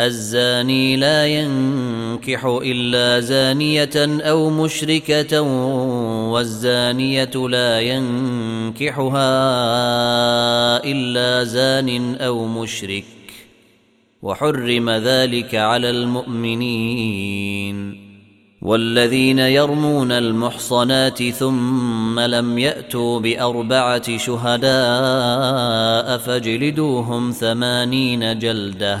الزاني لا ينكح إلا زانية أو مشركة والزانية لا ينكحها إلا زان أو مشرك. وحرم ذلك على المؤمنين. والذين يرمون المحصنات ثم لم يأتوا بأربعة شهداء فاجلدوهم ثمانين جلدة.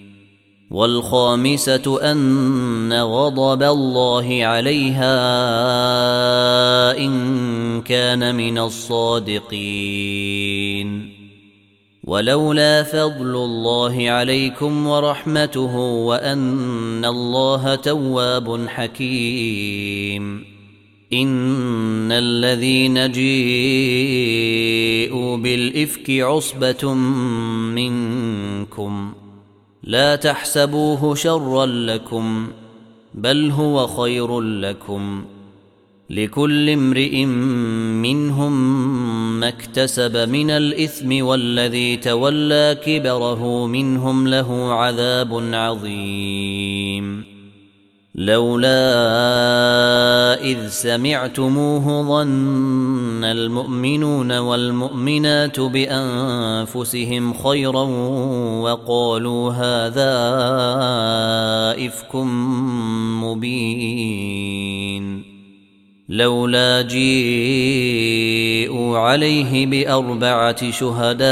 والخامسة أن غضب الله عليها إن كان من الصادقين. ولولا فضل الله عليكم ورحمته وأن الله تواب حكيم. إن الذين جيءوا بالإفك عصبة منكم ۖ. لا تحسبوه شرا لكم بل هو خير لكم. لكل امرئ منهم ما اكتسب من الإثم والذي تولى كبره منهم له عذاب عظيم. لولا إذ سمعتموه ظن المؤمنون والمؤمنات بأنفسهم خيرا وقالوا هذا إفك مبين. لولا جيءوا عليه بأربعة شهداء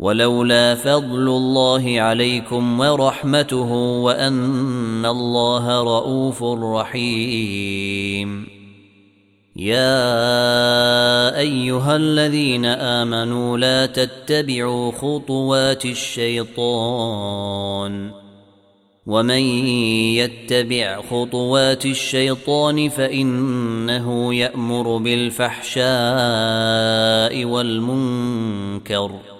ولولا فضل الله عليكم ورحمته وأن الله رءوف رحيم. يا أيها الذين آمنوا لا تتبعوا خطوات الشيطان. ومن يتبع خطوات الشيطان فإنه يأمر بالفحشاء والمنكر.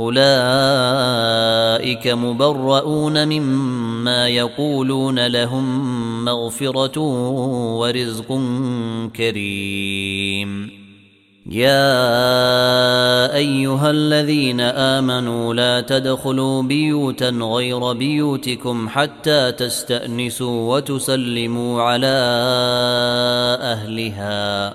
أولئك مبرؤون مما يقولون لهم مغفرة ورزق كريم. يا أيها الذين آمنوا لا تدخلوا بيوتا غير بيوتكم حتى تستأنسوا وتسلموا على أهلها.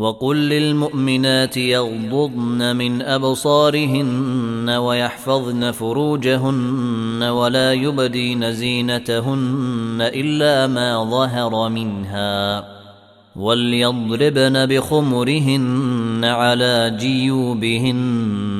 وقل للمؤمنات يغضضن من أبصارهن ويحفظن فروجهن ولا يبدين زينتهن إلا ما ظهر منها وليضربن بخمرهن على جيوبهن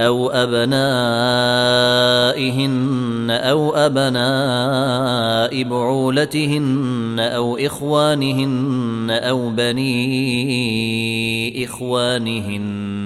أو أبنائهن أو أبناء بعولتهن أو إخوانهن أو بني إخوانهن.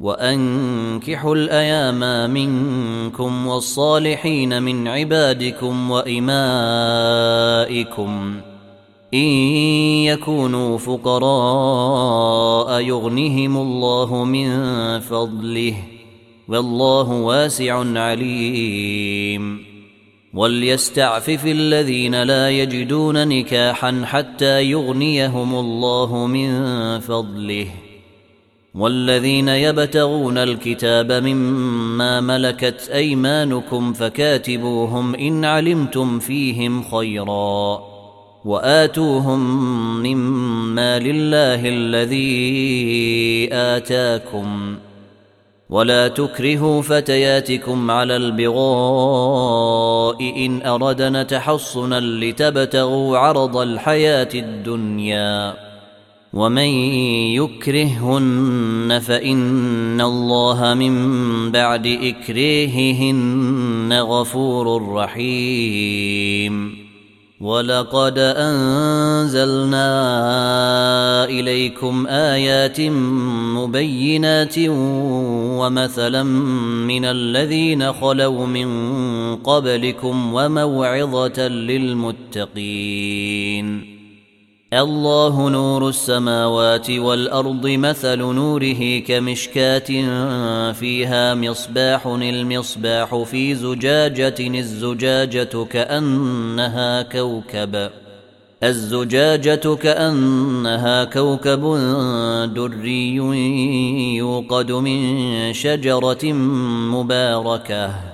وأنكحوا الأيام منكم والصالحين من عبادكم وإمائكم. إن يكونوا فقراء يغنهم الله من فضله. والله واسع عليم. وليستعفف الذين لا يجدون نكاحا حتى يغنيهم الله من فضله. والذين يبتغون الكتاب مما ملكت أيمانكم فكاتبوهم إن علمتم فيهم خيرا وآتوهم مما لله الذي آتاكم ولا تكرهوا فتياتكم على البغاء إن أردنا تحصنا لتبتغوا عرض الحياة الدنيا ومن يكرههن فان الله من بعد اكريههن غفور رحيم ولقد انزلنا اليكم ايات مبينات ومثلا من الذين خلوا من قبلكم وموعظه للمتقين الله نور السماوات والأرض مثل نوره كمشكاة فيها مصباح المصباح في زجاجة الزجاجة كأنها كوكب. الزجاجة كأنها كوكب دري يوقد من شجرة مباركة.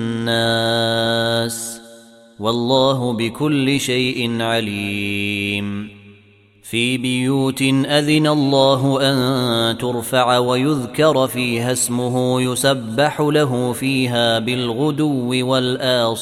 والله بكل شيء عليم. في بيوت أذن الله أن ترفع ويذكر فيها اسمه يسبح له فيها بالغدو والآصال.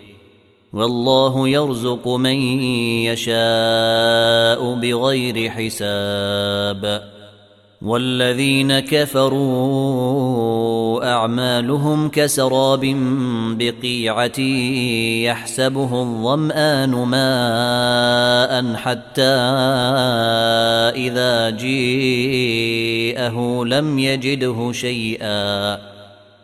والله يرزق من يشاء بغير حساب. والذين كفروا أعمالهم كسراب بقيعة يحسبه الظمآن ماء حتى إذا جيءه لم يجده شيئا.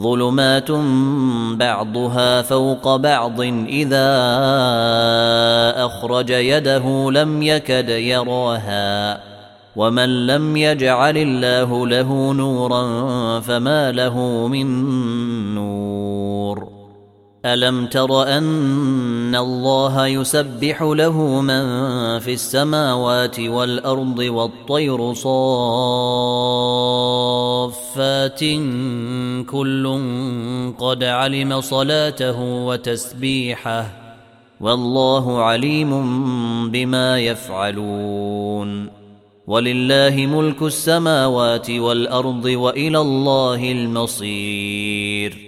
ظلمات بعضها فوق بعض. إذا أخرج يده لم يكد يراها. ومن لم يجعل الله له نورا فما له من نور. ألم تر أن الله يسبح له من في السماوات والأرض والطير صافات كل قد علم صلاته وتسبيحه والله عليم بما يفعلون ولله ملك السماوات والأرض وإلى الله المصير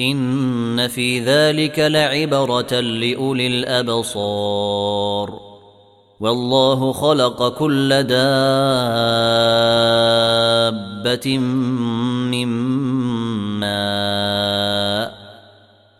إن في ذلك لعبرة لأولي الأبصار. والله خلق كل دابة من ماء.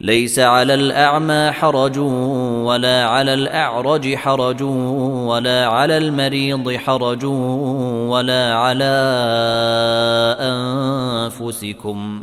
ليس على الأعمى حرج ولا على الأعرج حرج ولا على المريض حرج ولا على أنفسكم.